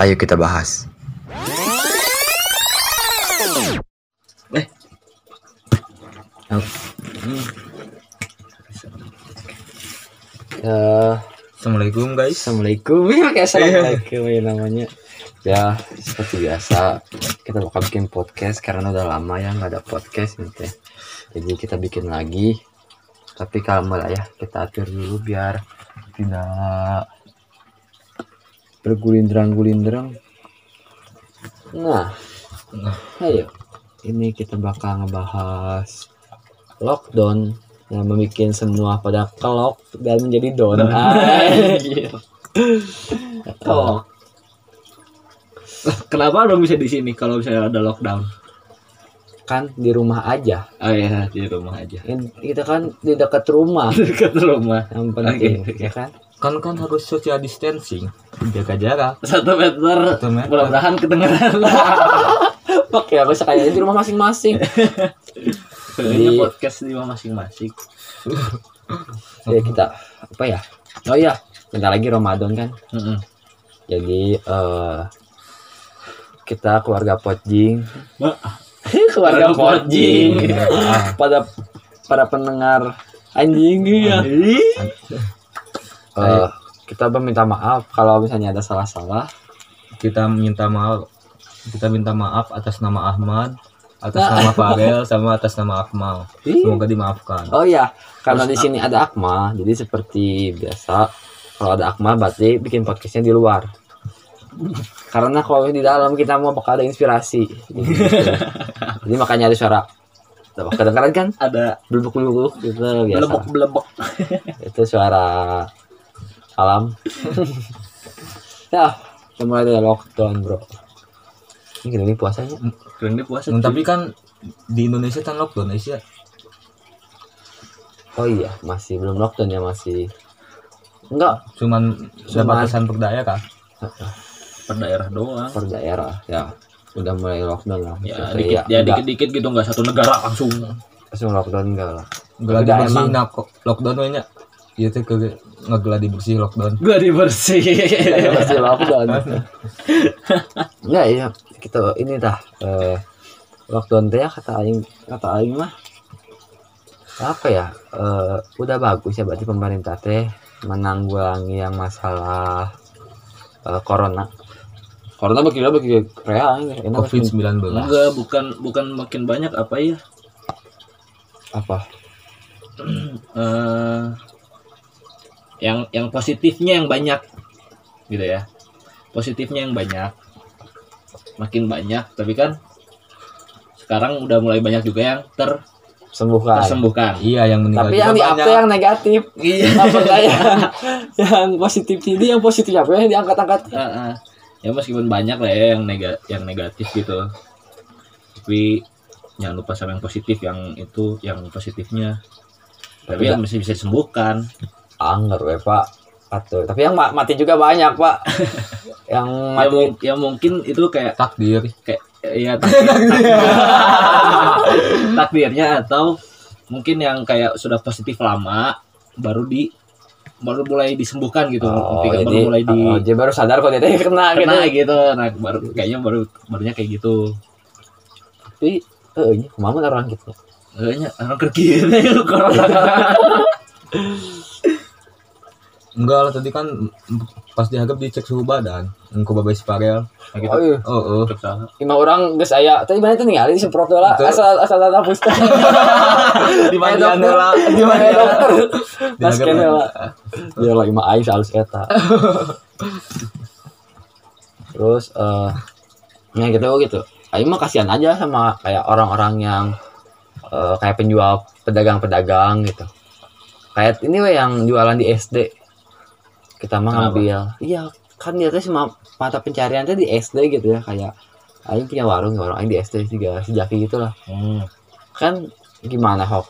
Ayo kita bahas. Eh. Ya, Assalamualaikum guys. Assalamualaikum ya kayak assalamualaikum ya namanya ya seperti biasa kita bakal bikin podcast karena udah lama ya nggak ada podcast nih teh jadi kita bikin lagi tapi kalau lah ya kita atur dulu biar tidak bergulindrang-gulindrang nah Nah. ayo ini kita bakal ngebahas lockdown yang membuat semua pada kelok dan menjadi don. Anjir. Oh. Kenapa dong bisa di sini kalau misalnya ada lockdown? kan di rumah aja. Oh iya di rumah aja. Kita kan di dekat rumah Dekat rumah. yang penting, ya kan? Kan kan harus social distancing jaga jarak Satu meter. Satu meter. Mudah-mudahan kedengeran. Oke, aku sekalian di rumah masing-masing. Ini podcast di rumah masing-masing. ya kita apa ya? Oh iya, bentar lagi Ramadan kan. Heeh. Jadi eh kita keluarga Potjing, Keluarga. Potjing. pada para pendengar anjing ya. Eh, kita meminta maaf kalau misalnya ada salah-salah. kita minta maaf kita minta maaf atas nama Ahmad atas nama Farel sama atas nama Akmal Ih. semoga dimaafkan Oh iya, karena di sini ada Akmal, jadi seperti biasa kalau ada Akmal berarti bikin podcastnya di luar. Karena kalau di dalam kita mau bakal ada inspirasi. jadi makanya ada suara kedengaran kan Ada belubuk-belubuk gitu biasa. belebek-belebek. Itu suara alam. ya, kita mulai dari lockdown, Bro. Ini gini puasanya. Di puasa. Hmm, tapi kan di Indonesia kan lockdown Asia Oh iya, masih belum lockdown ya, masih Enggak, cuman ada Cuman- batasan per daerah per daerah doang. per daerah ya udah mulai lockdown lah Ya, dikit, ya, enggak- dikit-dikit gitu nggak satu negara langsung. langsung lockdown enggak lah nggak lagi emang. nah kok lockdown banyak iya tuh ke ngegeladi bersih lockdown. Gua dibersih. masih lockdown enggak ya kita ini dah eh, lockdown teh ya kata aing kata aing mah. Apa ya? Eh, udah bagus ya berarti pemerintah teh menanggulangi yang masalah eh, corona. Corona bagi bagi rea ini enak covid 19 Enggak, bukan bukan makin banyak apa ya? apa? Eh yang yang positifnya yang banyak gitu ya. Positifnya yang banyak makin banyak tapi kan sekarang udah mulai banyak juga yang ter sembuhkan tersembuhkan. Iya yang meninggal tapi yang di up yang negatif. Iya. Apa enggak yang yang positif ini yang positif apa yang diangkat-angkat. Heeh. ya meskipun banyak lah ya yang nega yang negatif gitu. Tapi jangan lupa sama yang positif yang itu yang positifnya. Tapi yang masih bisa disembuhkan anggar we pak. Atau tapi yang ma- mati juga banyak pak. Yang ya, mati mung- ya mungkin itu kayak takdir. kayak ya takdir, takdir- takdirnya atau mungkin yang kayak sudah positif lama baru di baru mulai disembuhkan gitu. Oh, jadi baru mulai di oh, jadi baru sadar kok dia kena, kena gitu. Gitu nah baru kayaknya baru barunya kayak gitu. Tapi eh ini ke mana orang gitu? Kayaknya orang kerja corona enggak lah tadi kan pas dihagap dicek suhu badan engkau babai Farel nah, gitu. oh iya. Oh oh. Lima orang geus aya tadi mana tuh ningali disemprot lah Betul. asal asal ada hapus di mana lah di mana dokter. Pas Dihagap kene lah. lah biar lagi mah aing halus eta. Terus eh ya gitu gitu. Aing mah kasihan aja sama kayak orang-orang yang eh, kayak penjual pedagang-pedagang gitu. Kayak ini we yang jualan di SD kita mah ngambil iya kan dia cuma mata pencarian di SD gitu ya kayak aing punya warung warung aing di SD juga sejaki gitu lah hmm. kan gimana hok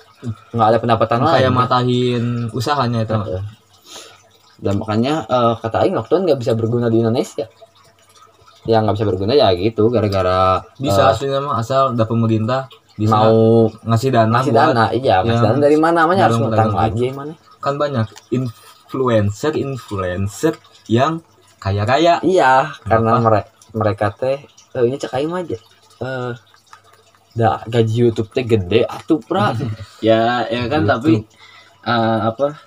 nggak ada pendapatan lain kayak kan? matahin usahanya itu dan makanya eh, kata Aing lockdown nggak bisa berguna di Indonesia. Yang nggak bisa berguna ya gitu gara-gara bisa eh, aslinya mah asal ada pemerintah bisa mau ngasih dana ngasih dana iya ngasih dana dari mana namanya harus ngutang lagi mana? Kan banyak influencer influencer yang kaya raya. Iya karena Kenapa? mereka mereka teh eh ini cek aing mah aja eh da gaji YouTube teh gede atuh pra ya ya kan Gitu. tapi eh, apa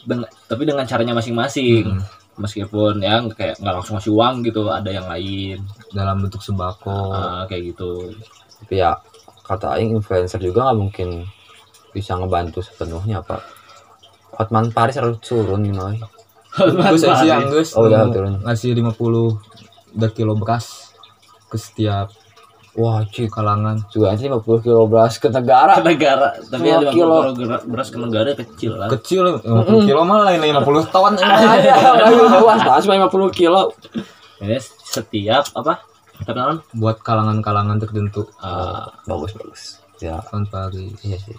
dengan tapi dengan caranya masing-masing. Hmm, meskipun ya nggak kayak nggak langsung ngasih uang gitu ada yang lain. Dalam bentuk sembako. Ah, kayak gitu. Tapi ya kata aing influencer juga nggak mungkin bisa ngebantu sepenuhnya pak Hotman Paris harus turun you know. Gus siang Gus Oh, udah turun. ngasih 50 udah kilo beras ke setiap wah cuy kalangan. Juga nanti 50 kilo beras ke negara. Ke negara. Tapi Dua ada kilo. kilo ger- beras ke negara kecil lah. Kecil 50 kilo mah lain 50 ton ada luas pas 50 kilo. Ini setiap apa? Terkenal buat kalangan-kalangan tertentu. Uh, bagus bagus. Ya. Hotman Paris. Iya sih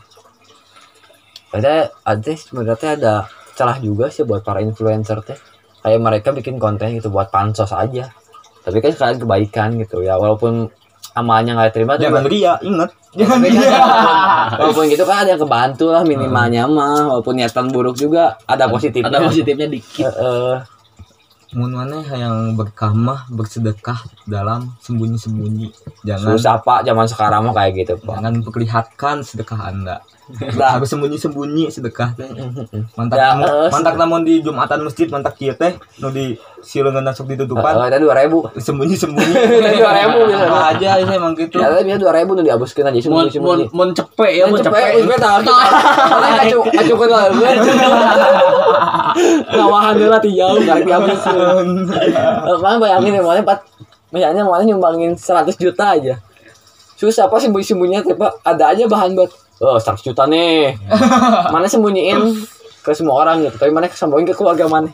ada ada sebenarnya ada celah juga sih buat para influencer teh. Kayak mereka bikin konten gitu buat pansos aja. Tapi kan sekalian kebaikan gitu ya walaupun amalnya nggak terima tuh jangan ria ingat. Jangan Tapi kan ria. Walaupun- gitu kan ada yang kebantu lah minimalnya mah walaupun niatan buruk juga ada positifnya. ada positifnya dikit. Heeh. mun maneh yang berkamah bersedekah dalam sembunyi-sembunyi. Jangan susah pak zaman sekarang mah kayak gitu pak. Jangan perlihatkan sedekah anda harus sembunyi-sembunyi sedekah teh. Mantak Ya, namun eh, mantak namun di jumatan masjid mantak kieu teh. Nu di sileungeun sok ditutupan. Heeh, ada dua ribu. Sembunyi-sembunyi. Dua ribu bisa Apa aja saya emang gitu. Ya tapi dia dua ribu nu dihapuskan aja mau sembunyi mau sembunyi mau cepet ya mau cepet, cepet cepet, tahu. Kita. Mana acu, acukan lah. Ngawahan dulu lah jauh, karek dihabisin. Mana bayangin ya, mana empat, misalnya mana nyumbangin 100 juta aja. Susah apa sembunyi-sembunyinya, tapi ada aja bahan buat, oh 100 juta nih. Mana sembunyiin ke semua orang gitu, tapi mana sembunyiin ke keluarga mana.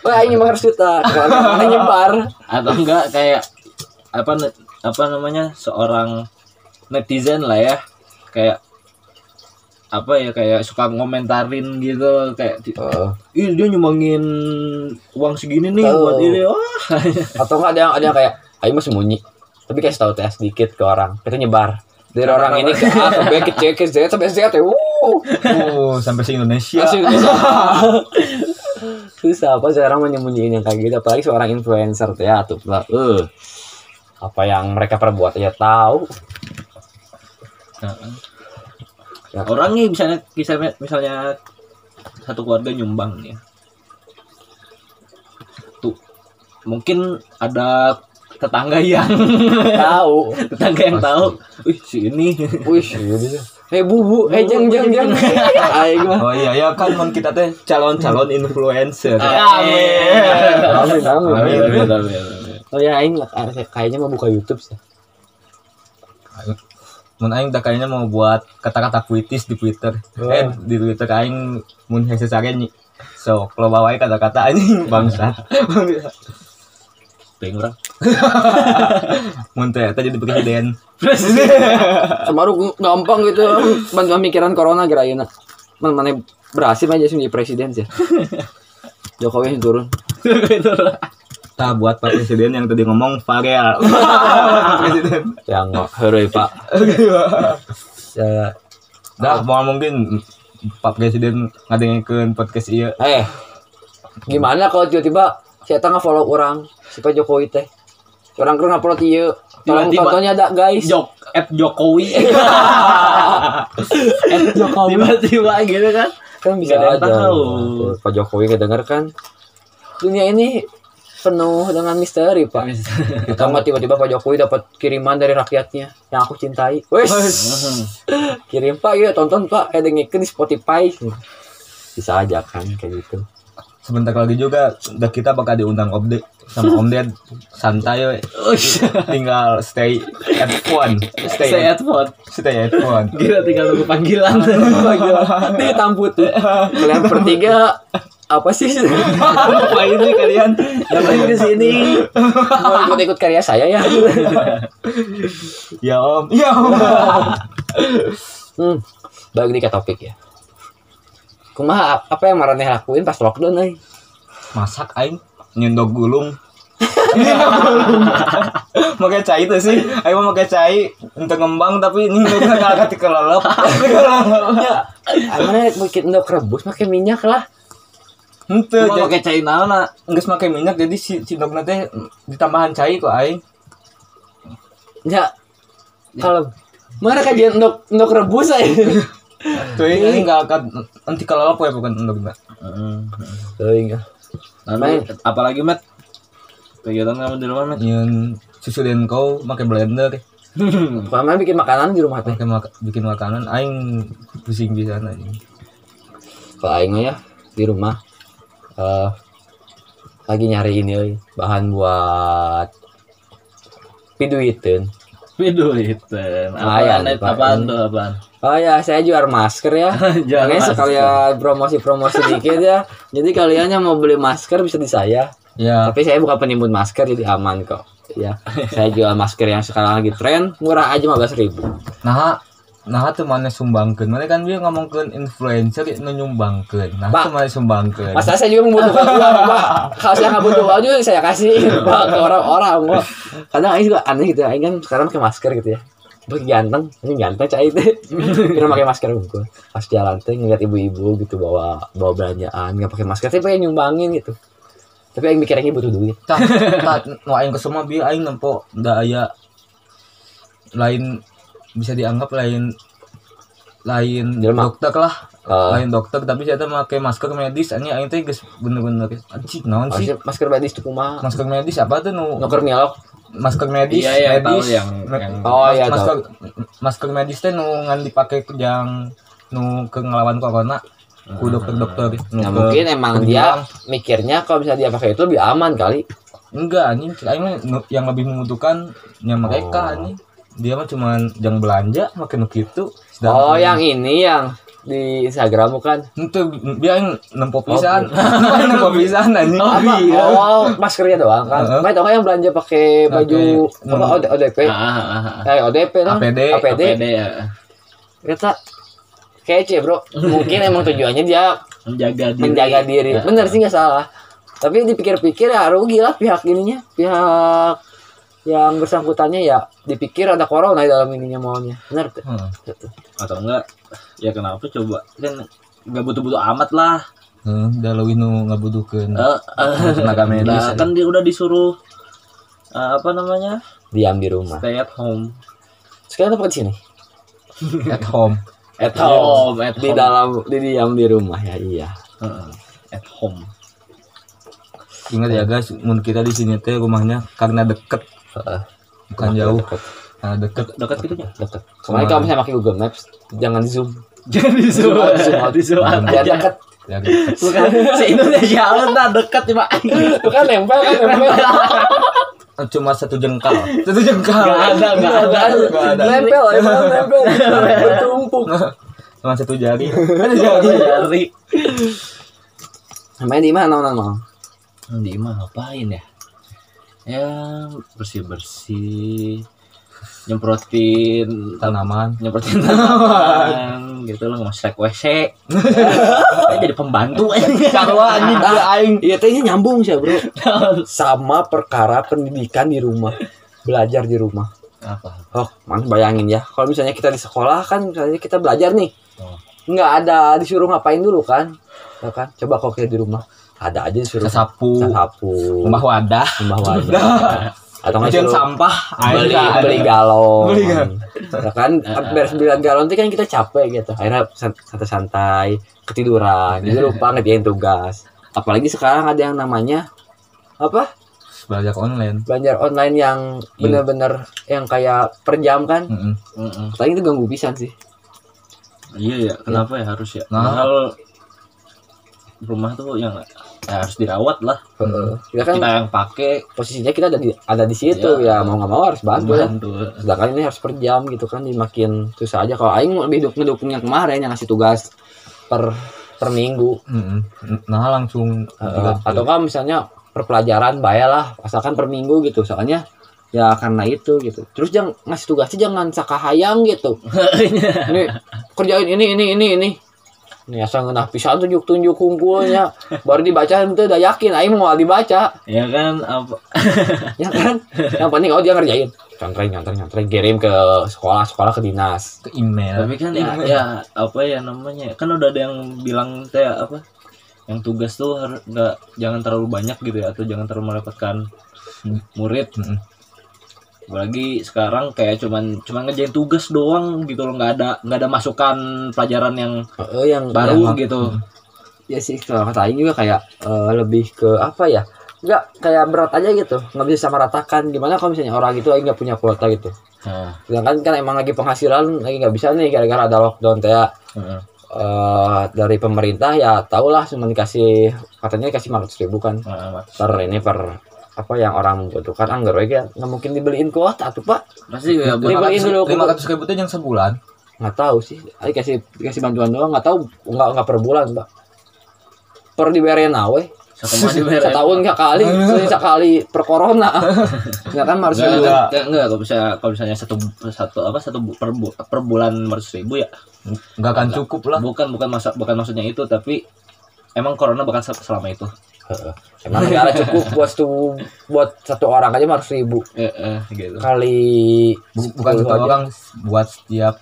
Wah, ini mah 100 juta, keluarga mana nyebar. atau enggak kayak apa apa namanya seorang netizen lah ya kayak apa ya kayak suka ngomentarin gitu kayak Oh. ih dia nyumbangin uang segini nih Oh. buat ini wah atau enggak ada yang ada yang kayak ayo mah sembunyi tapi kasih tahu tes sedikit ke orang. Kita nyebar. Dari orang ini ke A ke B ke C ke Z sampai Z ya. Oh sampai se Indonesia. Susah apa sekarang menyembunyiin yang kayak gitu? Apalagi seorang influencer tuh ya tuh. Lah eh. Apa yang mereka perbuat aja tahu. Ya. orang nih misalnya misalnya misalnya satu keluarga nyumbang nih ya. tuh. Mungkin ada tetangga yang tahu tetangga yang tahu wih si ini wih gitu eh bu bu eh jeng jeng jeng ayo gimana oh iya ya kan mon kita teh calon-calon influencer Amin. amin amin Amin. Amin, amin, amin. oh ya aing kayaknya mau buka YouTube sih mun aing tak kayaknya mau buat kata-kata puitis di Twitter. Oh. Eh di Twitter aing mun hese saren nih. So, kalau bawa kata-kata anjing bangsa. Pengen orang mun teh tadi jadi presiden. Semaru gampang gitu bantu pemikiran corona kira ayeuna. Man mana berhasil aja sih menjadi presiden sih. Jokowi yang turun. Kita buat Pak Presiden yang tadi ngomong Farel. presiden. Yang heureuy Pak. Ya, Dah, mau mungkin Pak Presiden ngadengkeun podcast ieu. eh gimana kalau tiba-tiba saya tengah follow orang si Pak Jokowi teh. Orang keur ngupload ieu. Tolong fotonya ada guys. Jok at Jokowi Eh, Jokowi. tiba-tiba gitu kan Kan bisa ada aja. tahu. Pak Jokowi kedenger kan dunia ini penuh dengan misteri, Pak. Kita mah tiba-tiba Pak Jokowi dapat kiriman dari rakyatnya yang aku cintai. Wes, kirim Pak, yuk tonton Pak, eh dengerin di Spotify. Bisa aja kan kayak gitu. Sebentar lagi juga kita bakal diundang Om Ded sama Om Ded santai we. Tinggal stay at phone. Stay, Stay at phone stay at phone. Gila tinggal tunggu panggilan Nih tamput tuh. Kalian bertiga apa sih? Ngapain sih kalian? Ngapain ke sini Mau ikut-ikut karya saya ya? Ya Om. Ya Om. Hmm, balik nih ke topik ya. Kumaha apa yang Maraneh lakuin pas lockdown euy? Masak aing nyendok gulung. Make cai itu sih. Aing mau make cai untuk ngembang tapi ini udah nggak kati kelelep. Ya, mana bikin endok rebus pakai minyak lah. Henteu Cuma pakai cai naona. geus make minyak jadi si cindokna teh ditambahan cai kok aing. Ya. Kalau mana kan dia endok endok rebus aja. Tuh ini enggak akan nanti kalau apa ya bukan endokna. Teuing. Nanti, apalagi Mat? Kegiatan kamu di rumah Mat? Nyen susu denko make blender. Pokoknya bikin makanan di rumah teh. Mak bikin makanan aing pusing pisan anjing. Kalau aing mah ya di rumah eh lagi nyari ini bahan buat piduiteun. Piduiten. Lumayan, Apaan, Pak. apaan tuh apaan? Oh ya, saya jual masker ya. Makanya masker. sekalian promosi-promosi dikit ya. Jadi kalian yang mau beli masker bisa di saya. Ya, Tapi saya bukan penimbun masker jadi aman kok. Ya, saya jual masker yang sekarang lagi tren, murah aja 15.000 ribu. nah nah tuh mana sumbangkeun. Mana kan dia ngomongkeun influencer nu nyumbangkeun. Nah tuh mana sumbangkeun. Masa saya juga membutuhkan uang, Pak. Kalau saya nggak butuh uang juga saya kasih Pak, ke orang-orang, Pak. Kadang Aing juga aneh gitu, Aing kan sekarang pakai masker gitu ya. Bagi ganteng, ini ganteng cai itu. Kira pakai masker unggul. Pas jalan tuh ngeliat ibu-ibu gitu bawa bawa belanjaan, nggak pakai masker, tapi pengen nyumbangin gitu. Tapi Aing mikir Aing butuh duit. tah tah nu aing kesema bieu aing nempo da aya lain bisa dianggap lain lain Jelema. dokter lah Eh, lain dokter tapi saya make masker medis anjing aing teh geus bener-bener anjing naon sih masker, masker medis tuh kumaha? masker medis apa tuh nu Nuker milok. masker medis Iya, iya, tahu medis yang- yang- Oh, iya, masker masker medis teh nu ngan dipake ke yang nu ke ngelawan corona ku dokter-dokter nu Nah, ke- mungkin emang ke dia mikirnya kalau bisa dia pakai itu lebih aman kali. Enggak anjing, aing mah nu- yang lebih membutuhkan yang mereka Oh. anjing. Dia mah cuman yang belanja makin nu kitu. Oh, yang ini yang di Instagram bukan? itu dia yang nempo pisan. nempo pisan anjing. apa? Oh, maskernya doang kan. Heeh. Baik dong yang belanja pakai baju Pakai- apa OD- ODP. Ah, ah, ah. Eh, ODP lah. APD. APD. APD ya. Kita kece, Bro. Mungkin emang tujuannya dia Menjaga diri. menjaga diri. Ya. Bener sih nggak salah. Tapi dipikir-pikir ya rugi lah pihak ininya, pihak yang bersangkutannya ya dipikir ada corona di dalam ininya maunya. Bener tuh. Hmm. Gitu. Atau enggak? Ya kenapa coba? Kan nggak butuh-butuh amat lah. Hmm, nu ngabutuhkeun Eh, eh, tenaga medis. Nah, kan dia udah disuruh eh, apa namanya? Diam di rumah. Stay at home. Sekarang apa di sini? at home. At home, at di home. dalam di diam di rumah ya iya. Heeh. At home. Ingat ya guys, mun kita di sini teh rumahnya karena deket Bukan jauh. Karena deket. Dekat gitu ya? Dekat. Kemarin kalau misalnya pakai Google Maps, jangan zoom. Jangan di Zoom. Di zoom dekat. Ya, deket. Bukan se Indonesia udah dekat ya, Pak. Bukan nempel kan nempel. Cuma satu jengkal. Satu jengkal. Nggak ada, nggak ada. Nempel, nempel. Bertumpuk. Cuma satu jari. Ada jari. Namanya di mana orang mau? di mah ngapain ya? Ya bersih-bersih nyemprotin Tanaman. nyemprotin tanaman gitu loh ngosek WC Ya, jadi pembantu Sarwa anjing dia aing. Iya, tehnya nyambung sih, Bro. Sama perkara pendidikan di rumah. Belajar di rumah. apa Oh, man, bayangin ya. Kalau misalnya kita di sekolah kan misalnya kita belajar nih. Oh. Nggak ada disuruh ngapain dulu kan? Ya kan? Coba kalau kita di rumah ada aja disuruh Sasapu. sapu, Rumah wadah. rumah wadah. Atau nggak suruh sampah. beli beli ada. galon. Beli galon. Ya kan beres beli galon itu kan kita capek gitu. Akhirnya san- santai-santai, ketiduran, jadi lupa ngerjain tugas. Apalagi sekarang ada yang namanya apa? Belajar online. Belajar online yang Iya. bener-bener yang kayak per jam kan. Mm-mm. Paling itu ganggu pisan sih. iya ya kenapa ya harus ya Nah. Padahal rumah tuh yang ya harus dirawat lah Heeh. Kita kan kita yang pakai posisinya kita ada di ada di situ Iya. ya mau nggak mau harus bantu ya. Sedangkan ini harus per jam gitu kan, jadi makin susah aja. Kalau Aing lebih duk- ngedukung yang kemarin yang ngasih tugas per per minggu. Nah langsung Uh, atau kan misalnya per pelajaran bayar lah asalkan per minggu gitu soalnya ya karena itu gitu terus jangan ngasih tugasnya jangan sakahayang gitu ini kerjain ini ini ini ini ini asal ngenah pisan tunjuk tunjuk kumpulnya baru dibaca itu udah yakin aing mau dibaca. Ya kan apa? Ya kan? Yang penting oh dia ngerjain. Nyantreng nyantreng nyantreng kirim ke sekolah sekolah ke dinas. Ke email. tapi kan ya, ya. Apa ya namanya? Kan udah ada yang bilang teh apa? Yang tugas tuh nggak jangan terlalu banyak gitu ya atau jangan terlalu merepotkan murid. Mm-mm. Apalagi sekarang kayak cuman cuman ngerjain tugas doang gitu loh. Nggak ada nggak ada masukan pelajaran yang Eh, yang baru yang- gitu. Ya sih kalau kata Aing juga kayak eh, lebih ke apa ya? Nggak kayak berat aja gitu. Nggak bisa sama ratakan. Gimana kalau misalnya orang itu Aing nggak punya kuota gitu? Nah, sedangkan kan emang lagi penghasilan lagi nggak bisa nih gara-gara ada lockdown kayak heeh. eh, dari pemerintah ya tau lah cuma dikasih katanya dikasih 500 ribu kan. Nah, per ini per apa yang orang membutuhkan? Anggar ya nggak mungkin dibeliin kuota tuh pak. Pasti ya buat Lima- Beliin dulu, lima ratus ribu itu yang sebulan. Nggak tahu sih. Aing kasih dikasih bantuan doang. Nggak tahu nggak nggak per bulan pak. Per dibayarin awe. Setahun nggak kali sekali per corona. Nggak kan harus enggak, enggak, enggak, kalau bisa kalau misalnya satu satu apa satu per, per bulan 500 ribu ya. Nggak akan cukup lah. Bukan bukan masa bukan maksudnya itu tapi emang corona bukan sel- selama itu emang negara cukup buat satu buat satu orang aja harus ribu gitu. Kali Bu- bukan 10 satu aja. orang buat setiap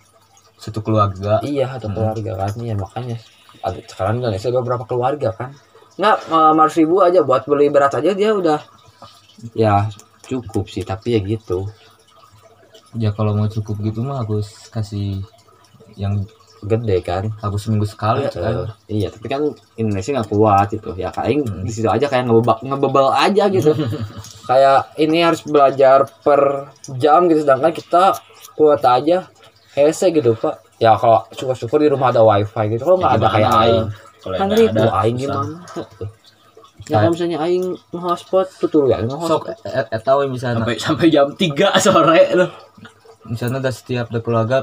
satu keluarga. Iya satu keluarga kan. Iya makanya. Ada sekarang Indonesia beberapa keluarga kan? Nggak harus ribu aja. Buat beli beras aja dia udah. Ya cukup sih tapi ya gitu. Ya kalau mau cukup gitu mah harus kasih yang gede kan harus seminggu sekali Eh, kan. iya tapi kan Indonesia nggak kuat gitu. Ya kayak Hmm. di situ aja kayak ngebebal ngebebel aja gitu. Kayak ini harus belajar per jam gitu sedangkan kita kuota aja hese gitu pak. Ya kalau syukur-syukur di rumah ada wifi gitu kalau nggak ada Ya, Gimana kayak aing. Kan ribu ada, aing gimana? Ya kalau misalnya aing hotspot tuh tuh ya sok hotspot eh, eh, tahu misalnya. Sampai sampai jam 3 sore loh. Misalnya udah setiap ada keluarga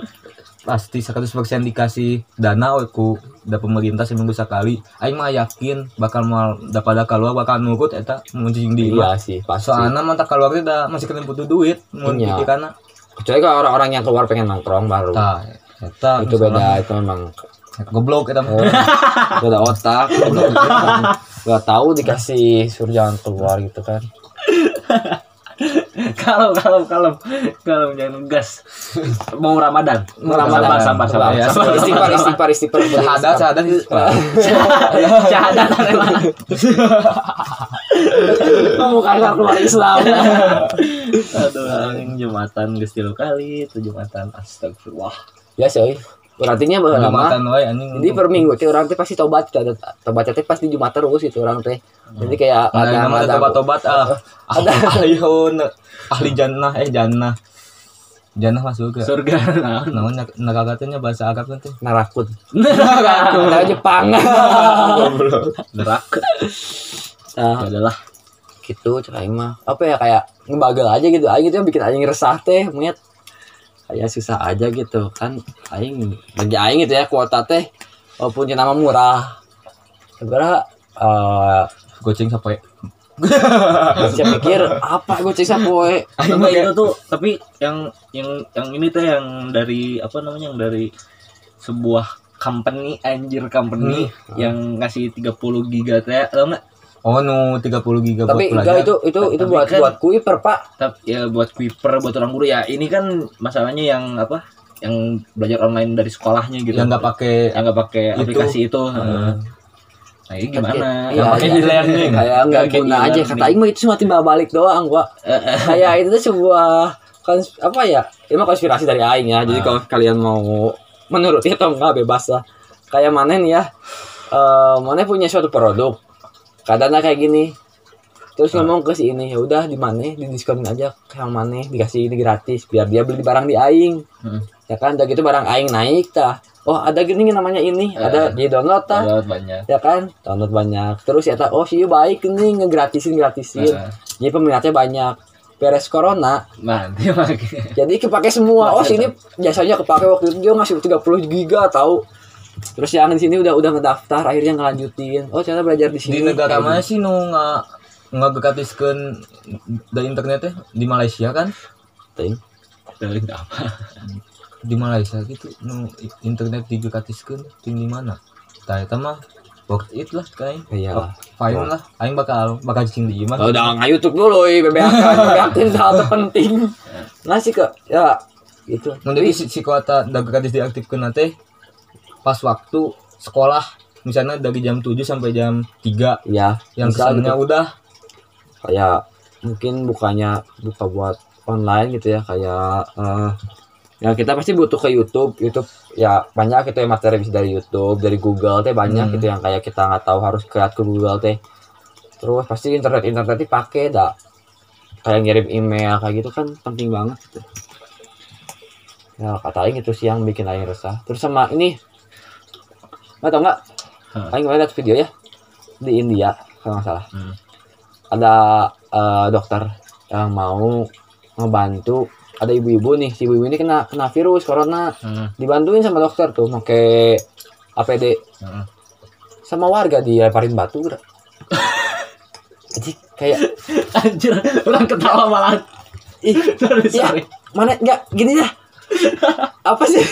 pasti 100% dikasih dana we ku da pemerintah seminggu sekali. Aing mah yakin bakal mau dapat keluar bakal nurut eta muncing di iya sih pasti. Soalnya mantap keluarga udah masih kena butuh duit mau Iya. pikiranna kecuali kalau orang-orang yang keluar pengen nongkrong baru. Tah eta itu beda itu memang goblok eta mah. Oh, gak ada otak gak tahu dikasih suruh jangan keluar gitu kan kalau kalau kalau kalau jangan gas mau ramadan. Mau Ramadan. sabar sabar Ya, istighfar istighfar istighfar. Syahadat, syahadat, mana kamu kagak keluar Islam. Aduh jumatan geus tilu kali. Itu jumatan. Astagfirullah. Ya sih berartinya bahwa lama. Jumatan wae anjing. jadi per minggu teh orang teh pasti tobat ada tobat teh pasti jumat terus itu orang teh. Jadi kayak ada ada nama ada tobat-tobat ah. Ada. ahli ahli ahli jannah eh jannah. Jannah masuk ke. surga. Nah Namanya neraka teh nya bahasa Arab kan teh. narakut ada Jepang. Neraka nah adalah gitu cek aing mah. Apa ya kayak ngebagal aja gitu. Aing itu yang bikin aing resah teh melihat kayak susah aja gitu kan aing bagi aing gitu ya kuota teh walaupun nama murah. Sebenarnya eh Goceng sampai saya pikir apa cek sapoe? Enggak itu tuh tapi yang yang yang ini tuh yang dari apa namanya yang dari sebuah company anjir company yang ngasih 30 giga teh nggak Oh no 30 giga tapi buat enggak itu itu itu Tapi buat kan- buat kuiper pak. Tapi ya buat Kuiper buat orang guru ya ini kan masalahnya yang apa yang belajar online dari sekolahnya gitu. Yang nggak pakai yang nggak pakai Itu. aplikasi itu heeh. nah ini gimana? Iya, yang pakai iya. e-learning kayak nggak Nggak kayak guna aja. Kata aing mah itu cuma timbal balik doang gua kayak itu tuh sebuah kons apa ya? Ini mah konspirasi dari aing ya. Jadi Ah. kalau kalian mau menuruti atau enggak bebas lah. Kayak mana nih ya? Eh mana punya suatu produk kadangnya kayak gini. Terus Ah. ngomong ke si ini ya udah di mana? Di diskonin aja yang mana? Dikasih ini gratis biar dia beli barang di aing. Hmm. ya kan udah gitu barang aing naik tah oh ada gini namanya ini Ah. ada di download tah Download banyak. Ya kan download banyak. Terus ya tak oh sih baik nih ngegratisin gratisin. Heeh. jadi peminatnya banyak. Beres corona. Nanti pakai jadi kepake semua. Oh sini biasanya kepake waktu itu dia ngasih 30 giga tahu terus yang di sini udah udah ngedaftar akhirnya ngelanjutin. Oh ternyata belajar di sini. di negara mana sih nu nggak nggak gratiskan dari internetnya di Malaysia kan? Gitu. dari apa? Di Malaysia gitu nu internet digratiskan tim di mana? Tah eta mah worth it lah kayak Iya. fine lah. Aing bakal bakal cing di imah Oh, udah nggak YouTube dulu, ya BBM itu hal terpenting. Nggak sih kak, ya gitu. nanti si, si kuota udah gratis diaktifkan nanti pas waktu sekolah misalnya dari jam 7 sampai jam 3 ya yang Misal kesannya gitu. udah kayak mungkin bukanya buka buat online gitu ya kayak eh, ya kita pasti butuh ke YouTube YouTube ya banyak gitu ya materi bisa dari YouTube dari Google teh banyak Hmm. gitu yang kayak kita nggak tahu harus kreat ke Google teh terus pasti internet internet dipakai dah kayak ngirim email kayak gitu kan penting banget gitu. ya kata Aing itu sih yang bikin Aing resah terus sama ini nggak tau nggak. Aing kemarin lihat video ya di India kalau nggak salah Hmm. ada eh, dokter yang mau ngebantu ada ibu-ibu nih si ibu ini kena kena virus corona Hmm. dibantuin sama dokter tuh pakai APD Hmm. sama warga dilemparin batu jadi kayak Anjir, orang ketawa malah. ih Sorry, sorry. mana enggak gini dah apa sih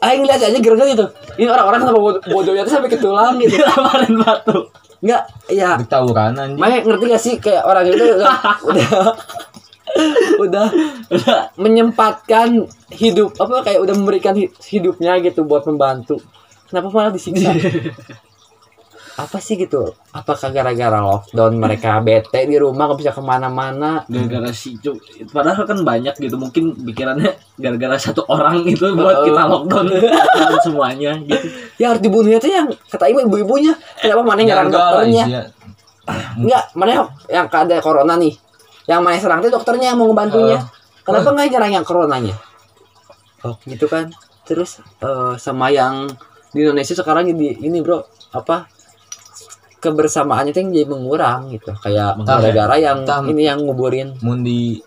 Aing lihat aja gerget gitu ini orang-orang sama bod- bodohnya tuh sampai ke tulang gitu Dilemparin batu. enggak ya ditawuran anjing Makanya ngerti gak sih kayak orang itu udah udah, udah Udah. menyempatkan hidup apa kayak udah memberikan hi- hidupnya gitu buat membantu. Kenapa malah disiksa? apa sih gitu? Apakah gara-gara lockdown mereka bete di rumah gak bisa ke mana-mana? gara-gara si Cuk. Padahal kan banyak gitu mungkin pikirannya gara-gara satu orang itu buat kita lockdown semuanya gitu. Ya harus dibunuhnya tuh yang kata ibu ibu-ibunya. Kenapa mana yang nyerang dokternya? Enggak, mana yang, yang ada corona nih? Yang mana yang serang tuh dokternya yang mau ngebantunya. Kenapa nggak nyerang yang coronanya? Oh, gitu kan. Terus eh, sama yang di Indonesia sekarang jadi ini bro apa kebersamaannya tuh yang jadi mengurang gitu. Kayak Entah, gara-gara yang entah. ini yang nguburin. mun di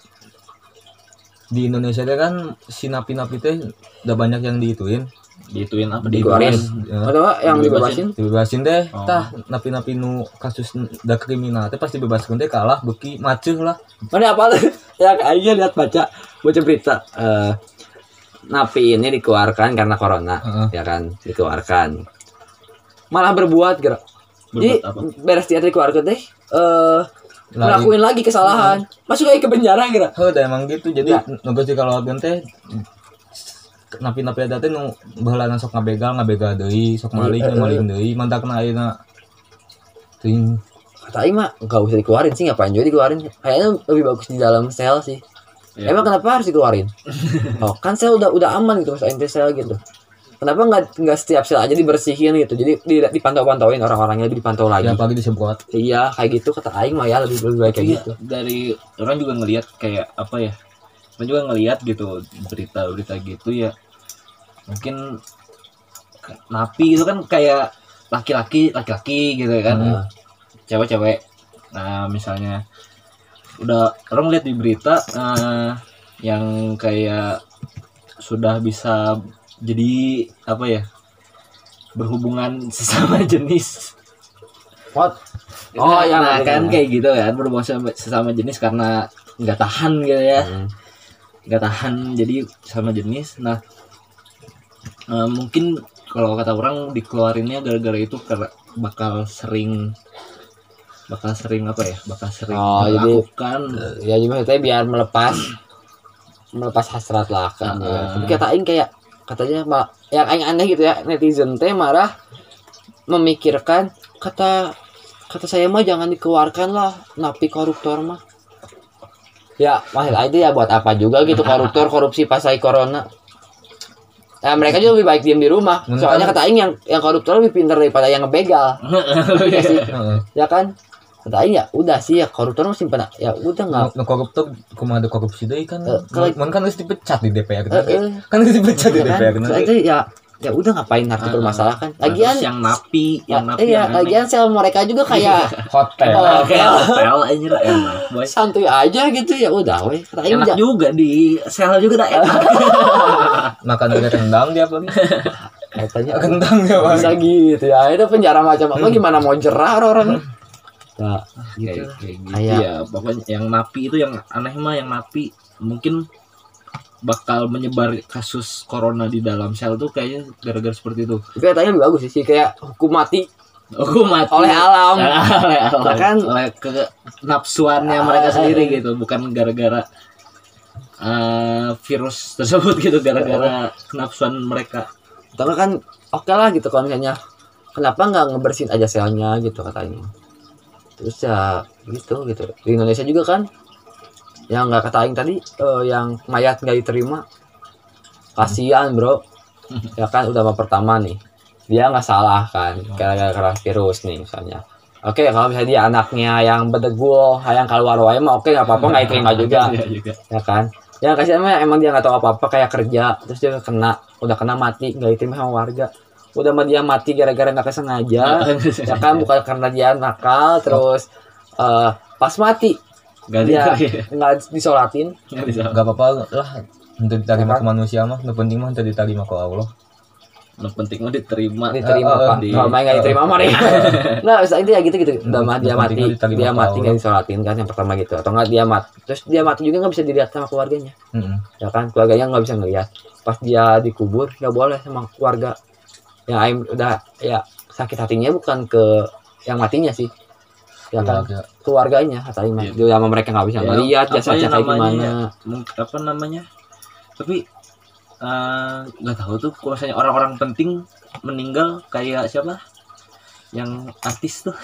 di Indonesia teh kan si napi-napi teh udah banyak yang diituin. Dituin apa? Dikeluarin. Ya, atau yang Dibebasin. dibebasin? Teh Oh. tah napi-napi nu kasus da kriminal teh pasti bebaskan teh kalah beki macuh lah. Mana apa ya kayaknya lihat baca baca berita eh napi ini dikeluarkan karena corona Heeh. ya kan? Dikeluarkan. Malah berbuat gerak jadi beres dia dikeluarkan deh. Eh Lagi. ngelakuin lagi kesalahan. Masuk lagi ke penjara gerak Heuh, da emang gitu. Jadi nugas di kalau teh napi-napi ada teh nu baheula sok ngabegal ngabegal deui sok maling Eh, eh, maling deui mantak kena ayeuna. Ting. Kata Aing mah nggak usah dikeluarin sih ngapain juga dikeluarin. Kayaknya lebih bagus di dalam sel sih. Ya. emang kenapa harus dikeluarin? Oh kan sel udah udah aman gitu mas ente sel gitu kenapa nggak nggak setiap sel aja dibersihin gitu? Jadi di, dipantau-pantauin orang-orangnya lebih dipantau lagi. Ya pagi disemprot iya kayak gitu kata Aing mah ya lebih lebih baik kayak Iya, gitu. dari orang juga ngelihat kayak apa ya orang juga ngelihat gitu berita-berita gitu ya. Mungkin napi itu kan kayak laki-laki laki-laki gitu kan. Nah, cewek-cewek. Nah misalnya udah orang lihat di berita eh, yang kayak sudah bisa jadi apa ya berhubungan sesama jenis what oh Oh, ya iya, nah, iya, kan iya. kayak gitu kan berhubungan sesama, jenis karena nggak tahan gitu ya Hmm. nggak tahan jadi sama jenis nah eh, mungkin kalau kata orang dikeluarinnya gara-gara itu karena bakal sering bakal sering apa ya bakal sering Oh, jadi- melakukan ya jadi maksudnya biar melepas melepas hasrat lah kan ya. Ah. tapi kata Aing kayak katanya malah yang aneh gitu ya netizen teh marah memikirkan kata kata saya mah jangan dikeluarkan lah napi koruptor mah ya Aing tuh ya buat apa juga gitu koruptor korupsi pas lagi corona Nah, mereka juga lebih baik diam di rumah. Soalnya kata Aing yang yang koruptor lebih pintar daripada yang ngebegal. Sih. Heeh. Ya kan? Kata Aing ya udah sih ya koruptor mah simpen ya udah nggak Nu koruptor kumaha ada korupsi deui kan. Eh, kalau- Mun kan harus dipecat di DPR. Eh, eh. Kan harus dipecat di Ya kan? DPR. Soalnya itu ya ya udah ngapain harus Ah. dipermasalahkan. Nah, Lagian yang napi yang napi iya, lagian sel mereka juga kayak Hotel. Oh. kayak hotel aja lah enak boy santuy aja gitu ya udah weh. Aing enak juga di sel juga dah enak Makan dari rendang dia apa? katanya Rendang dia apa? bisa gitu ya. Itu penjara macam apa gimana mau jerah orang. Ya, gitu. kayak, kayak gitu. Kayak- ya pokoknya yang napi itu yang aneh mah yang napi. Mungkin bakal menyebar kasus corona di dalam sel tuh kayaknya gara-gara seperti itu. Tapi katanya lebih bagus sih kayak hukum mati. Oh mati. Oleh alam. oleh, oleh, Bahkan- oleh ke nafsuannya mereka sendiri gitu. Bukan gara-gara eh, virus tersebut gitu. Gara-gara kenafsuan mereka. Tapi kan oke lah gitu kalau misalnya kenapa nggak ngebersihin aja selnya gitu katanya terus ya gitu gitu. Di Indonesia juga kan yang nggak kata Aing tadi eh, yang mayat nggak diterima kasihan bro. Ya kan udah pertama nih. Dia nggak salah kan gara-gara virus nih misalnya. Oke kalau misalnya dia anaknya yang bedegul yang keluar wae mah oke nggak apa-apa nggak diterima juga. Iya juga. ya kan? Yang kasih emang emang dia nggak tahu apa-apa kayak kerja terus dia kena udah kena mati nggak diterima sama warga udah mah dia mati gara-gara nggak kesengaja ya kan? Bukan karena dia nakal terus eh, pas mati. Gak dia nggak disolatin. Nggak apa-apa lah untuk diterima ke manusia mah, yang penting mah untuk diterima ke Allah. Yang penting mah diterima. diterima pak. di- kalau main nggak diterima mah nih nggak bisa itu ya gitu gitu. Udah mah dia mati dia mati nggak disolatin kan yang pertama gitu. Atau nggak dia mati terus dia mati juga nggak bisa dilihat sama keluarganya. Ya kan? Keluarganya nggak bisa ngeliat pas dia dikubur nggak boleh sama keluarga yang Aing udah ya sakit hatinya bukan ke yang matinya sih ya kan Keluarga. keluarganya Aing mah. Iya. Dia sama mereka nggak bisa Ya, jasanya ya kayak namanya gimana ya? Apa namanya tapi eh, nggak tahu tuh kalau misalnya orang-orang penting meninggal kayak siapa yang artis tuh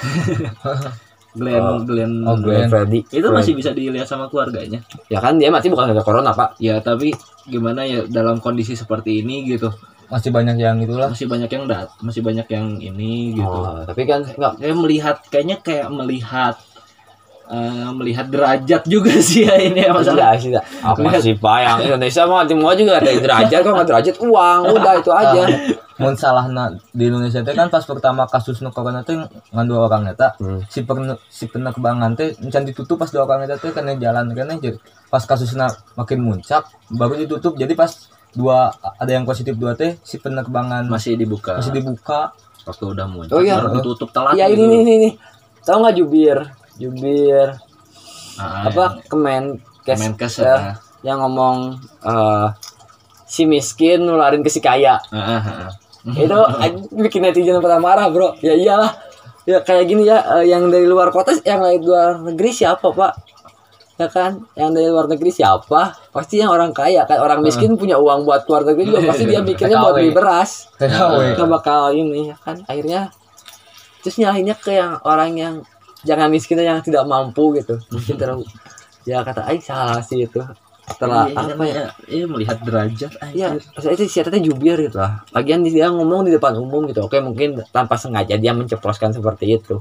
Glenn Oh. Glenn Oh, Glenn. Freddy itu Freddy. masih bisa dilihat sama keluarganya ya kan dia mati bukan gara corona pak ya tapi gimana ya dalam kondisi seperti ini gitu Masih banyak yang itulah. masih banyak yang dat masih banyak yang ini gitu. Oh, tapi kan nggak. Saya melihat kayaknya kayak melihat eh, melihat derajat juga sih ya ini ya masalah Iya sih, Dak. apa sih pak yang Indonesia mah semua juga ada derajat kok nggak derajat uang? Udah itu aja. Mun salah di Indonesia teh kan pas pertama kasus nu corona teh ngan dua orang eta Hmm. si perne, si penerbangan teh encan ditutup pas dua orang eta teh kena jalan kena jadi pas kasusnya makin muncak baru ditutup jadi pas dua ada yang positif dua teh si penerbangan masih dibuka. masih dibuka. Waktu udah muncul Oh, iya. baru ditutup telat gitu. ini nih nih nih tahu nggak jubir? Jubir. Ah, apa? kemen kes Kemenkes, eh, ah. yang ngomong eh, si miskin nularin ke si kaya. Ah, ah, ah. itu anjing, bikin netizen pada marah bro. Ya iyalah. Ya kayak gini ya eh, yang dari luar kota yang dari luar negeri siapa pak ya kan? Yang dari luar negeri siapa? Pasti yang orang kaya. Kan orang miskin punya uang buat keluar negeri juga. Pasti dia mikirnya buat beli beras. Nggak bakal ini ya kan? Akhirnya terus nyalahinnya ke yang orang yang jangan miskin yang tidak mampu gitu. Mungkin terlalu ya kata Aing salah sih itu. Setelah Iya, apa ya iya, iya, melihat derajat Iya, maksudnya itu si Tete jubir gitu lah. Lagian dia ngomong di depan umum gitu. Oke, mungkin tanpa sengaja dia menceploskan seperti itu.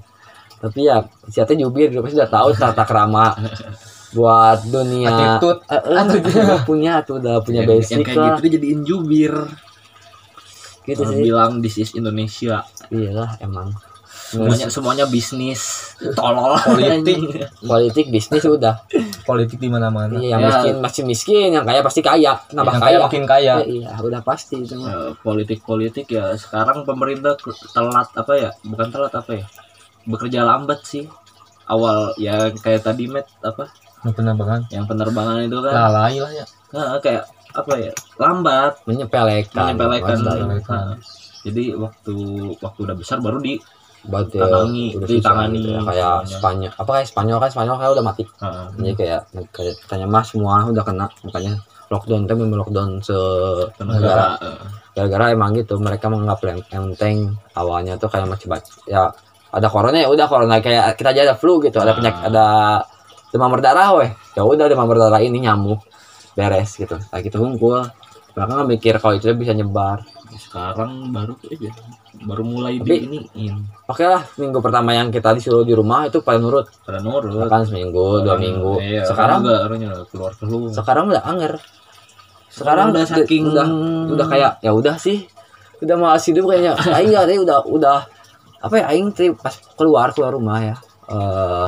Tapi ya si Tete jubir gitu. Pasti udah tahu tata krama buat dunia. Attitude. Eh, eh, udah punya tuh udah punya yang, yang basic kayak lah. gitu dijadiin jubir Gitu Orang sih. bilang this is Indonesia Iya lah emang. semuanya semuanya bisnis tolol Politik. Politik bisnis udah. politik di mana-mana Iya, yang Ya. miskin masih miskin, yang kaya pasti kaya, nambah yang kaya. kaya makin kaya Ya, iya, udah pasti itu mah. politik politik ya sekarang pemerintah telat apa ya bukan telat apa ya bekerja lambat sih awal ya kayak tadi met apa Nu penerbangan? Yang penerbangan itu kan. Lalai lah ya. Nah, kayak apa ya lambat. Menyepelekan. menyepelekan. Menyepelekan. Nah, jadi waktu waktu udah besar baru di Tangangi, udah ditangani gitu ya. kayak. Spanyol apa kayak Spanyol kan? Spanyol kayak udah mati. Heeh. jadi kayak kayak katanya mah semua udah kena. Makanya lockdown tapi lockdown se negara gara-gara emang gitu. Mereka menganggap yang enteng awalnya tuh kayak masih bat ya ada corona ya udah corona. Kayak kita aja ada flu gitu ada Ah. penyakit ada demam berdarah weh. Ya udah demam berdarah ini nyamuk. Beres gitu. Kayak gitu hunkul mereka nggak mikir kalau itu bisa nyebar. Sekarang baru aja. Baru mulai Tapi- di iniin oke lah minggu pertama yang kita disuruh di rumah itu pada nurut. Pada nurut. Kan seminggu dua minggu. iya, sekarang enggak harusnya keluar keluar sekarang udah anger. Sekarang udah saking udah udah kayak ya udah sih. Udah malas hidup kayaknya. Aing ya tadi udah udah apa ya aing pas keluar keluar rumah ya eh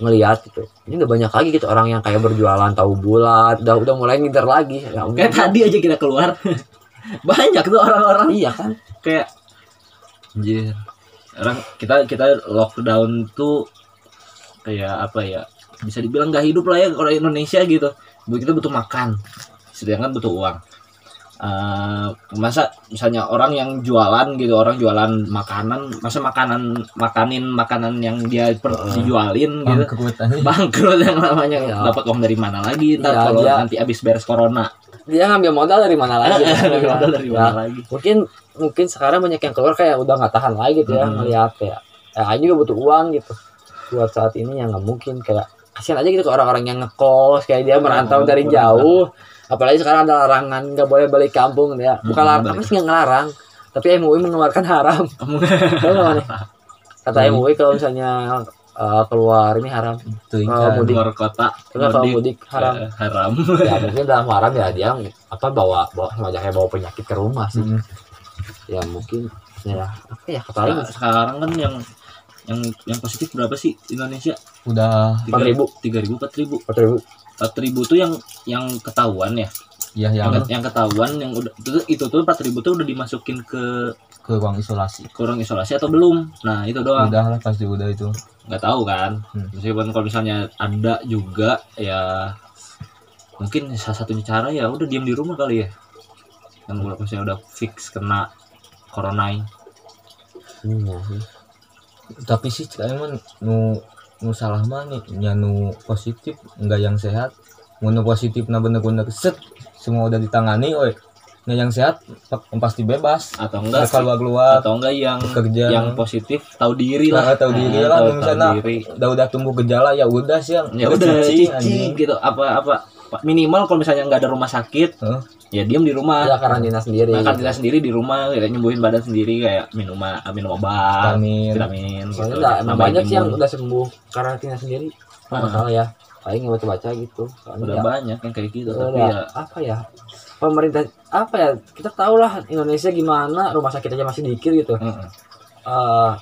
ngelihat gitu. Ini udah banyak lagi gitu orang yang kayak berjualan tahu bulat udah udah mulai ngider lagi. Ya kayak tadi aja kita keluar. Banyak tuh orang-orang. Iya kan? Kayak anjir. orang kita kita lockdown tuh kayak apa ya bisa dibilang nggak hidup lah ya orang Indonesia gitu. Kita butuh makan. Sedangkan butuh uang Eh, masa misalnya orang yang jualan gitu orang jualan makanan masa makanan makanin makanan yang dia per, Heeh. dijualin gitu. Bangkrut aja. Bangkrut yang namanya. Iya. dapat uang dari mana lagi? Ntar Iya, kalau dia- nanti abis beres corona. Dia ngambil modal dari mana lagi? Dari modal dari Ya, mana lagi? mungkin mungkin sekarang banyak yang keluar kayak udah nggak tahan lagi gitu ya Hmm. melihat ya ya Aing juga butuh uang gitu. Buat saat ini yang nggak mungkin kayak kasihan aja gitu ke orang-orang yang ngekos kayak dia merantau dari jauh apalagi sekarang ada larangan nggak boleh balik kampung ya. Bukan Hmm, larang balik. apa sih nggak ngelarang tapi MUI mengeluarkan haram. Kata Hmm. MUI kalau misalnya uh, keluar ini haram. Tuh, kan. mudik. keluar kota Enggak kalau mudik. haram. Eh, haram. Ya mungkin dalam haram ya dia apa bawa bawa kayak bawa penyakit ke rumah sih. Mm. ya mungkin ya. Apa ya kata Nah, sekarang kan yang yang yang positif berapa sih di Indonesia? Udah. Tiga 4.000. tiga ribu empat ribu. Empat ribu empat ribu tuh yang yang ketahuan ya? Ya yang, yang yang ketahuan yang udah itu itu tuh empat ribu tuh udah dimasukin ke ke ruang isolasi. ke ruang isolasi atau belum? Nah itu doang. Udah lah pasti udah itu. Nggak tahu kan? Hmm. meskipun kalau misalnya ada juga ya mungkin salah satunya cara ya udah diam di rumah kali ya. Yang udah misalnya udah fix kena corona Iya sih. tapi sih emang nu nu salah mah nih nya nu positif enggak yang sehat. Nu positif nah bener-bener set semua udah ditangani oi. Nah yang sehat pa- pasti bebas. Atau enggak keluar keluar atau enggak yang kerja yang positif tahu diri Nah, lah tahu diri Nah, lah, tahu- misalnya tahu diri. udah udah tumbuh gejala ya udah sih ya udah cicing, cicing gitu apa apa minimal kalau misalnya nggak ada rumah sakit Hah? ya diam di rumah Ada karantina sendiri. nah, karantina sendiri di rumah kayak nyembuhin badan sendiri kayak minum minum obat vitamin vitamin Soalnya gitu. enggak, banyak sih yang udah sembuh karantina sendiri. Kalau nggak Ah. salah ya. Paling nggak baca-baca gitu. Soalnya udah ya, banyak yang kayak gitu udah, tapi ya apa ya? Pemerintah apa ya? Kita tahu lah Indonesia gimana, rumah sakit aja masih dikit gitu. mm-mm. eh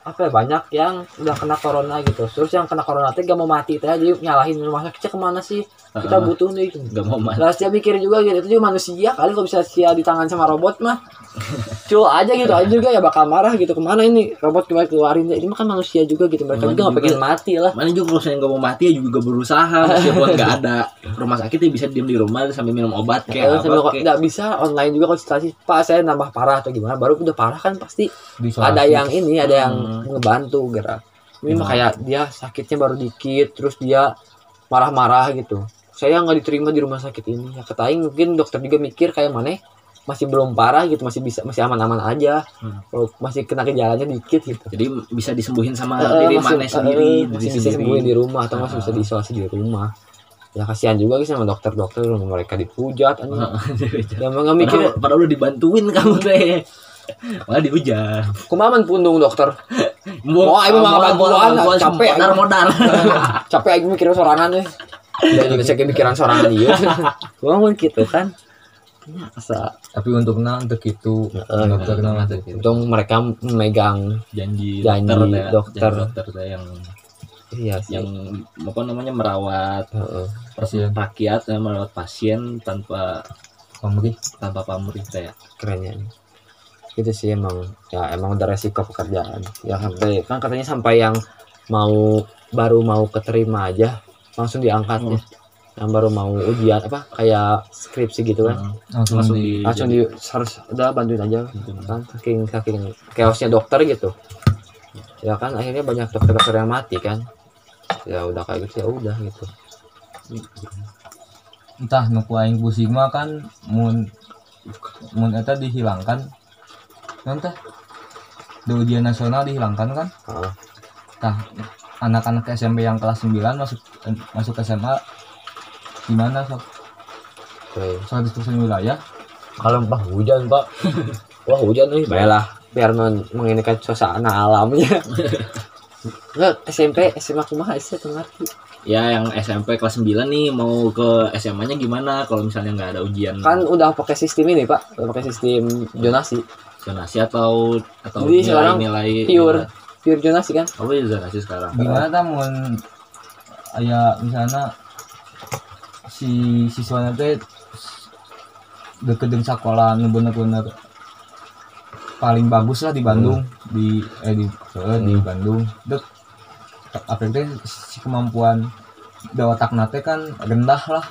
apa ya banyak yang udah kena corona gitu terus yang kena corona teh gak mau mati teh jadi nyalahin rumah sakitnya ke mana sih kita butuh nih. Nggak mau mati. Lah setiap mikir juga gitu. Itu juga manusia. Kali kalau bisa sia di tangan sama robot mah cul aja gitu. Aja juga ya bakal marah gitu. Ke mana ini? Robot keluar keluarin ini mah kan manusia juga gitu. Mereka juga nggak pengen mati lah. Mana juga kalau misalnya nggak mau mati ya juga berusaha. Meskipun nggak ada rumah sakit ya bisa diem di rumah sambil minum obat Kayak apa kayak nggak bisa online juga konsultasi. Pak saya nambah parah atau gimana? Baru udah parah kan pasti Diisolasi. ada yang ini ada yang Hmm. ngebantu gerak. Ini mah Hmm. kayak dia sakitnya baru dikit terus dia marah-marah gitu saya nggak diterima di rumah sakit ini. Ya kata Aing mungkin dokter juga mikir kayak mana masih belum parah gitu masih bisa masih aman-aman aja. Hmm. masih kena gejalanya dikit gitu. Jadi bisa disembuhin sama Eh, diri masih, mana eh, sendiri masih diri bisa sembuhin di rumah atau masih Ah. bisa diisolasi di rumah. Ya kasihan juga sih sama dokter-dokter mereka dipujat anjing. Dan nggak mikir padahal, padahal udah dibantuin kamu teh. Malah dihujat kumaman pundung dokter? Mau emang malah bantuan, capek, modal capek aja mikirin sorangan deh dan Indonesia kayak mikiran sorangan iya gua mau gitu kan. Asa. Tapi untuk nah untuk itu Heeh, dokter nah untuk itu. Untung mereka memegang janji, Janji dokter teh, dokter. janji dokter yang iya sih. yang apa namanya merawat Heeh. pasien rakyat ya, merawat pasien tanpa pamrih. tanpa pamrih teh kerennya itu sih emang. Ya emang udah resiko pekerjaan. Ya sampai kan katanya sampai yang mau baru mau keterima aja langsung diangkat Hmm. ya yang baru mau ujian apa kayak skripsi gitu kan. Langsung, langsung di langsung di harus udah bantuin aja. Kan saking saking chaosnya dokter gitu. Ya kan akhirnya banyak dokter-dokter yang mati kan. Ya udah kayak gitu ya udah gitu. Entah nu aing pusing mah kan mun mun eta dihilangkan. Entah di ujian nasional dihilangkan kan? Heeh. tah anak-anak SMP yang kelas 9 masuk masuk SMA gimana sok? Oke. 100% wilayah kalau pak hujan pak. Wah hujan nih. Baiklah biar men menginikan suasana alamnya. Nggak, SMP SMA kumaha sih tuh ngerti ya yang SMP kelas 9 nih mau ke SMA-nya gimana kalau misalnya nggak ada ujian? Kan udah pakai sistem ini pak. Udah pakai sistem zonasi. Zonasi atau atau Jadi sekarang nilai pure. pure zonasi kan? Oh iya zonasi sekarang. Gimana tah mun aya misalnya si siswanya teh deket dengan sekolah nu bener-bener paling bagus lah di Bandung. Di eh di eh, di Bandung. Dek apa teh si kemampuan dawatak nate kan rendah lah.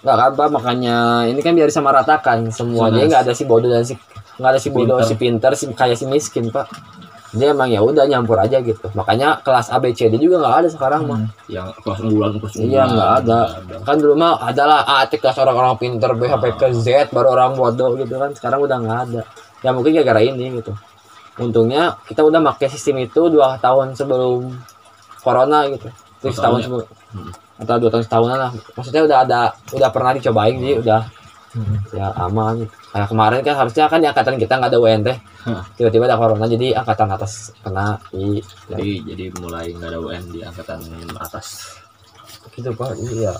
Nggak kan pak makanya ini kan biar disamaratakan semuanya Zonas. nggak ada si bodoh dan si nggak ada si bodoh Pinter. si pinter si kaya si miskin pak dia emang ya udah nyampur aja gitu makanya kelas A B C D juga nggak ada sekarang mah Hmm. yang kelas unggulan kelas unggulan Iya, nggak ada. kan dulu mah adalah A T kelas orang-orang pinter B sampai ke Z baru orang bodoh gitu kan sekarang udah nggak ada ya mungkin gara-gara ini gitu untungnya kita udah pakai sistem itu dua tahun sebelum corona gitu terus tahun setahun ya? sebelum Hmm. atau dua tahun setahunan lah maksudnya udah ada udah pernah dicobain jadi udah Hmm. Ya aman kayak kemarin kan harusnya kan di angkatan kita nggak ada UN teh tiba-tiba ada corona jadi angkatan atas kena di jadi jadi mulai nggak ada UN di angkatan atas. Gitu pak. Iya.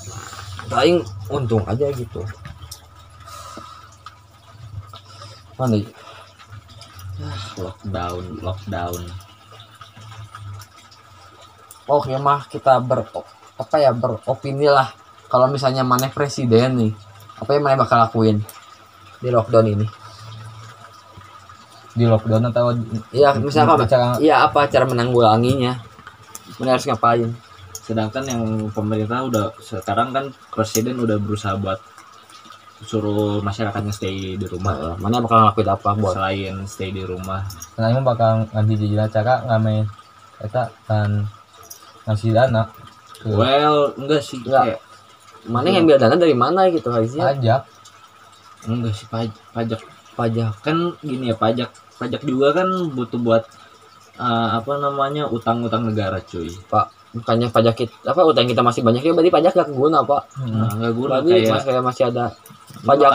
Paling untung aja gitu. Mana ya? lockdown lockdown. Oke mah kita ber apa ya beropini lah. Kalau misalnya mana presiden nih apa yang mana bakal lakuin di lockdown ini? Di lockdown atau iya misalnya apa Cara- iya apa cara menanggulanginya? Mana harus ngapain? Sedangkan yang pemerintah udah sekarang kan presiden udah berusaha buat suruh masyarakatnya stay di rumah. Nah, mana bakal ngelakuin apa buat? Selain stay di rumah. Karena emang bakal ngasih jajil cara ngame eta kan ngasih dana ke well enggak sih Enggak. kayak mana yang ambil dana dari mana gitu harusnya pajak enggak sih pajak pajak pajak kan gini ya pajak pajak juga kan butuh buat eh, apa namanya utang-utang negara cuy bukannya pajak kita apa utang kita masih banyak ya berarti pajak gak keguna pak Hmm. nah, nggak guna berarti kayak mas kayak masih ada pajak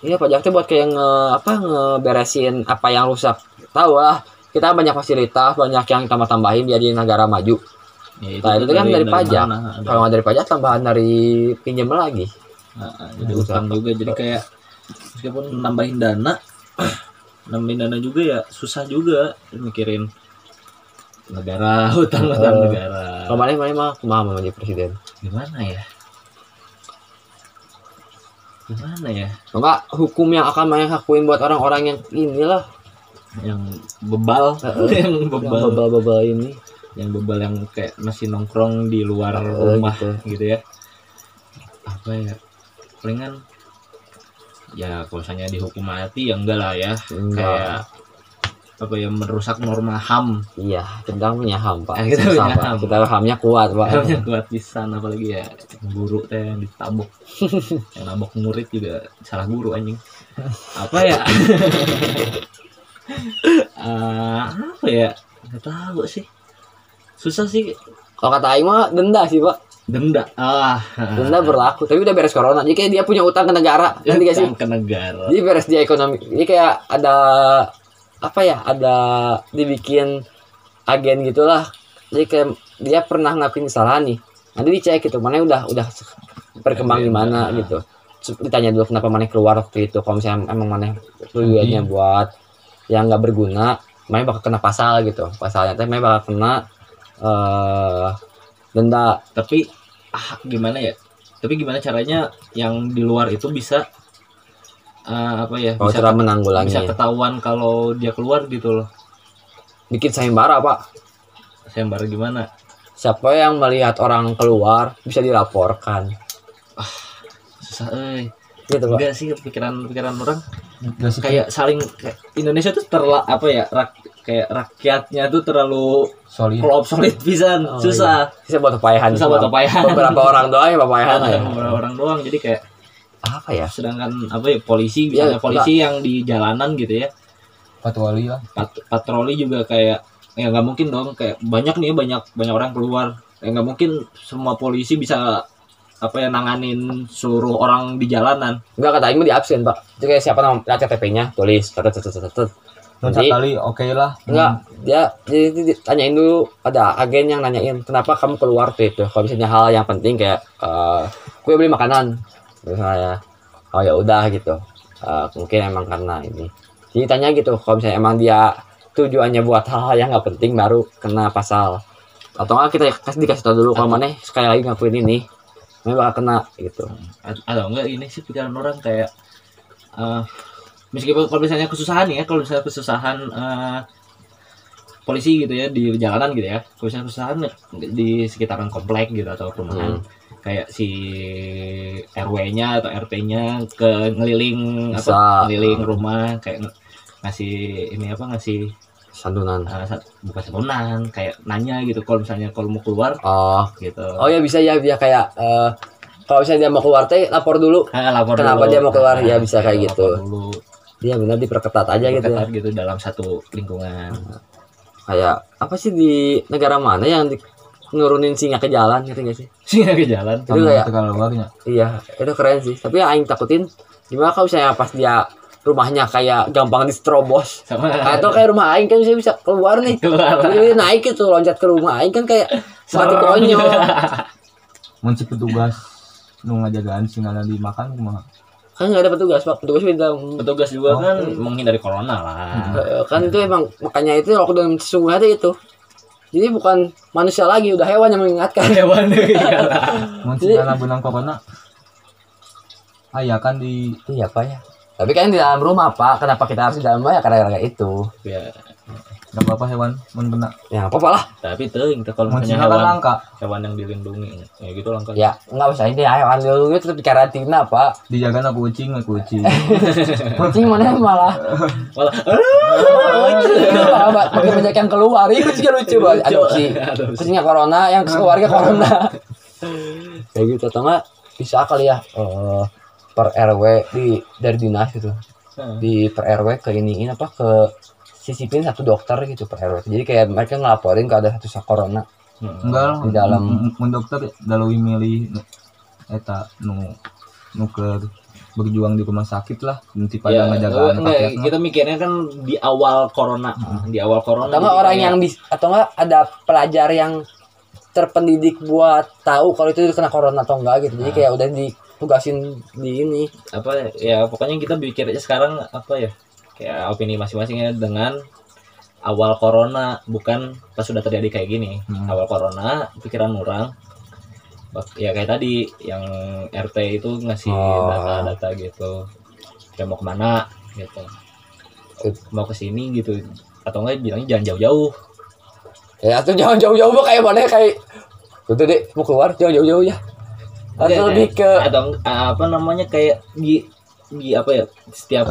Iya pajak tuh buat kayak nge apa ngeberesin apa yang rusak. Tahu lah, kita banyak fasilitas, banyak yang tambah-tambahin biar di negara maju. Ya, Nah, itu kan dari pajak. mana? Kalau nggak dari pajak tambahan dari pinjam lagi. Nah, nah, jadi utang juga jadi kayak meskipun nambahin dana nambahin dana juga ya susah juga mikirin negara utang utang Eh, negara Kalau mana mana mah mah jadi presiden. gimana ya gimana ya Enggak hukum yang akan mana lakuin buat orang-orang yang inilah yang bebal Heeh. yang yang bebal bebal-bebal ini. Yang bebal yang kayak masih nongkrong di luar Eh, rumah gitu. gitu. ya apa ya palingan ya kalau misalnya dihukum mati ya enggak lah ya Enggak. kayak apa ya merusak norma ham Iya, kita punya ham pak. Eh, kita Susah, punya Pak. ham. Kita hamnya kuat pak. hamnya kuat pisan apalagi ya guru teh yang ditabok yang nabok murid juga salah guru anjing apa ya Eh, apa ya nggak tahu sih susah sih Kalau kata Aing mah denda sih pak. denda ah Denda berlaku. Tapi udah beres corona. Jadi kayak dia punya utang ke negara. Nanti gak sih? Utang ke negara Jadi beres dia ekonomi. Ini kayak ada apa ya? Ada dibikin agen gitulah. Jadi kayak dia pernah ngelakuin kesalahan nih. Nanti dicek gitu. Mana udah udah berkembang gimana nah. gitu. Terus ditanya dulu kenapa mana keluar waktu itu. Kalau misalnya emang mana tujuannya buat yang nggak berguna, mana bakal kena pasal gitu. Pasalnya teh mana bakal kena eh denda. tapi ah gimana ya tapi gimana caranya yang di luar itu bisa eh, apa ya Kalau bisa cara bisa menanggulangi. ketahuan kalau dia keluar gitu loh Bikin sayembara pak. sayembara gimana Siapa yang melihat orang keluar bisa dilaporkan. susah eh Gitu pak. enggak sih pikiran pikiran orang Gak sih kayak saling kayak Indonesia tuh terla apa ya rak, kayak rakyatnya tuh terlalu solid. Klop solid pisan. Oh, susah. Bisa buat papayahan. susah buat papayahan Beberapa orang doang ya papayahan ya. Beberapa orang doang. Jadi kayak Apa ya? sedangkan apa ya polisi Ya, misalnya polisi yang di jalanan gitu ya. Patroli lah. Pat- patroli juga kayak ya nggak mungkin dong. Kayak banyak nih banyak banyak orang keluar. Ya nggak mungkin semua polisi bisa apa ya nanganin seluruh orang di jalanan. Enggak kata Aing mah di absen, Pak. Itu kayak siapa nama KTP-nya, tulis. Tetet tetet tetet. Nanti kali oke lah enggak dia jadi dia tanyain dulu ada agen yang nanyain kenapa kamu keluar tuh itu. Kalau misalnya hal yang penting kayak eh gue beli makanan misalnya. Oh ya udah gitu. Eh, mungkin emang karena ini. Jadi tanya gitu kalau misalnya emang dia tujuannya buat hal-hal yang nggak penting baru kena pasal. Atau enggak kita kasih dikasih tahu dulu kalau mana sekali lagi ngakuin ini. Mana bakal kena gitu. Atau enggak ini sih pikiran orang kayak eh meskipun kalau misalnya kesusahan ya kalau misalnya kesusahan eh, polisi gitu ya di jalanan gitu ya kalau misalnya kesusahan di sekitaran komplek gitu atau perumahan kayak si RW-nya atau RT-nya ke ngeliling Bisa. apa ngeliling rumah kayak ngasih ini apa ngasih santunan sat- bukan santunan kayak nanya gitu kalau misalnya kalau mau keluar oh gitu oh ya bisa ya dia kayak eh, kalau misalnya dia mau keluar teh lapor dulu Ah, lapor Kenapa dulu. dia mau keluar? Ah, Ya, bisa kayak gitu. dulu dia benar diperketat aja gitu ya. Gitu dalam satu lingkungan. Kayak apa sih di negara mana yang di, nurunin singa ke jalan gitu gak sih? Sih ke jalan Itu kayak- kalau luarnya iya itu keren sih. Tapi yang aing takutin gimana kalau misalnya pas dia rumahnya kayak gampang disterobos sama. Atau kayak rumah aing kan bisa bisa keluar nih. Keluar. Jadi dia naik gitu loncat ke rumah aing kan kayak mati konyol. Munci petugas nu ngajagaan singana dimakan kumaha kan nggak ada petugas pak. Petugas bilang petugas juga Oh. kan menghindari corona lah. Kan itu emang makanya itu lockdown sesungguhnya itu. Jadi bukan manusia lagi udah hewan yang mengingatkan. Hewan iya mun Jadi- singana benang corona. Aya kan di iya pak ya. Tapi kan di dalam rumah pak. Kenapa kita harus di dalam rumah? Ya karena kayak itu. Ya nggak apa-apa hewan. Mun ya apa apa lah. Tapi tuh kita kalau misalnya kan hewan langka. hewan yang dilindungi ya gitu langka. Ya nggak usah ini hewan dulu tetap di karantina pak. Dijaga na kucing na kucing. Kucing mana malah? Malah pakai banyak yang keluar. Itu juga lucu banget adopsi kucingnya corona yang keluarga corona. Kayak gitu atau enggak bisa kali ya eh, per RW di dari dinas gitu. Heeh. di per RW ke iniin apa ke sisipin satu dokter gitu per RW jadi kayak mereka ngelaporin kalau ada satu sak corona. Enggak lah Di dalam. mun- dokter dalam milih eta nu nuker berjuang di rumah sakit lah nanti pada Ya, ngajagaan enggak, kita mikirnya kan di awal corona, di awal corona. atau enggak orang kayak- yang bis atau enggak ada pelajar yang terpendidik buat tahu kalau itu kena corona atau enggak gitu. Jadi kayak udah ditugasin di ini. Apa ya pokoknya kita pikir aja sekarang apa ya kayak opini masing-masingnya dengan awal corona bukan pas sudah terjadi kayak gini. Hmm. awal corona pikiran orang ya kayak tadi yang RT itu ngasih Oh. data-data gitu. Kayak mau ke mana gitu. Mau ke sini gitu. Atau enggak bilangnya jangan jauh-jauh. Ya atau jangan jauh-jauh mah kayak mana kayak udah deh. Mau keluar jangan jauh-jauh ya. Atau Enggak, lebih ke atau uh, apa namanya kayak di di apa ya setiap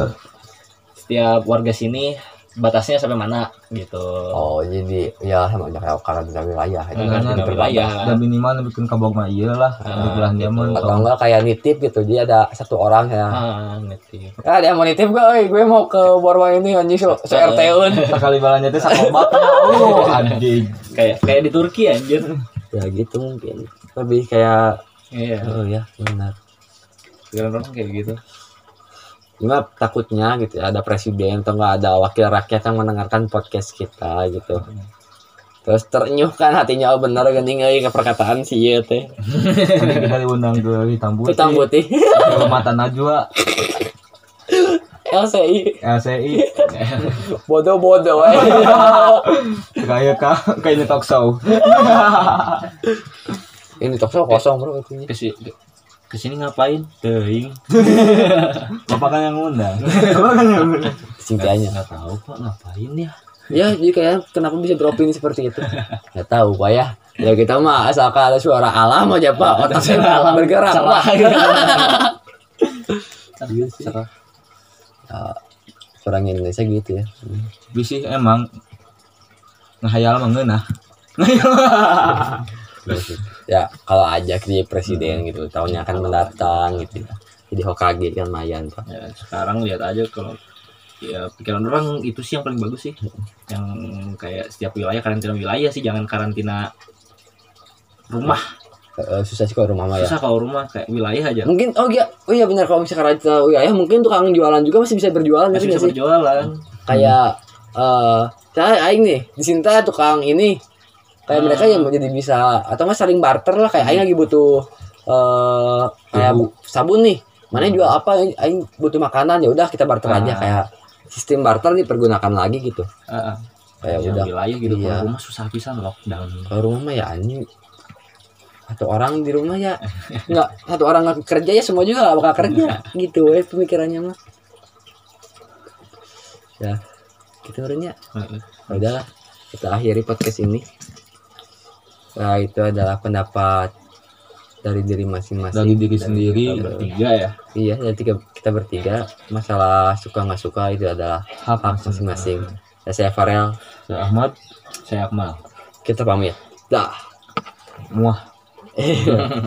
setiap warga sini batasnya sampai mana gitu. Oh jadi ya sama aja kayak karantina wilayah itu kan diperbanyak. wilayah. dan minimal bikin kabog mah iya lah Ah, di bulan gitu. zaman atau enggak kayak nitip gitu jadi ada satu orang ya. Ah ngerti ah dia mau nitip gak euy gue mau ke Borwa ini anjing so, so RT un sekali balanya teh sakobat oh anjing. kayak kayak di Turki anjir ya gitu mungkin. Lebih kayak iya. oh ya benar. Pikiran orang kayak gitu Cuma takutnya gitu ya, ada presiden atau enggak ada wakil rakyat yang mendengarkan podcast kita gitu. Terus terenyuh kan hatinya oh bener geuning euy ke perkataan si ieu teh. kita diundang ke hitam putih Hitam putih. ke mata najwa LCI LCI bodoh-bodoh we. kayak ka kayaknya talk show Ini talk show kosong bro itu. Ke ke sini ngapain teuing bapak kan yang ngundang bapak kan yang ngundang Singkatnya. nggak tahu pak ngapain ya Ya jadi kayak kenapa bisa beropini seperti itu? Gak tahu pak ya. Ya kita mah asalkan ada suara alam aja pak. Otak saya alam. bergerak pak. Iya sih. Ya, orang Indonesia gitu ya. tapi sih emang ngehayal mah ngeunah ya kalau ajak dia presiden gitu tahunnya akan mendatang gitu ya. Jadi Hokage kan mayan pak ya sekarang lihat aja kalau ya pikiran orang itu sih yang paling bagus sih. Yang kayak setiap wilayah karantina wilayah sih jangan karantina rumah. Susah sih kalau rumah mah ya. Susah kalau rumah kayak wilayah aja. Mungkin oh iya oh iya benar kalau misalnya karantina wilayah mungkin tukang jualan juga masih bisa berjualan masih bisa nggak sih? berjualan. Kayak eh saya aing nih di sini tukang ini kayak mereka yang jadi bisa atau nggak saling barter lah kayak aing lagi butuh eh kayak Sabun. sabun nih. Mana jual apa? Aing butuh makanan ya udah kita barter aja Ah. kayak sistem barter dipergunakan lagi gitu. Kayak udah. wilayah gitu Iya. rumah susah pisan lockdown. Kalau rumah mah ya anjing. Satu orang di rumah ya. Nggak satu orang nggak kerja ya semua juga nggak bakal kerja. Gitu eh pemikirannya mah. Ya gitu orangnya. Ya udahlah kita akhiri podcast ini nah itu adalah pendapat dari diri masing-masing. Dari diri sendiri kita bertiga ya? Iya dari tiga, kita bertiga. Masalah suka nggak suka itu adalah hak masing-masing. saya Farel. Saya Ahmad. Saya Akmal. kita pamit. Dah. Muah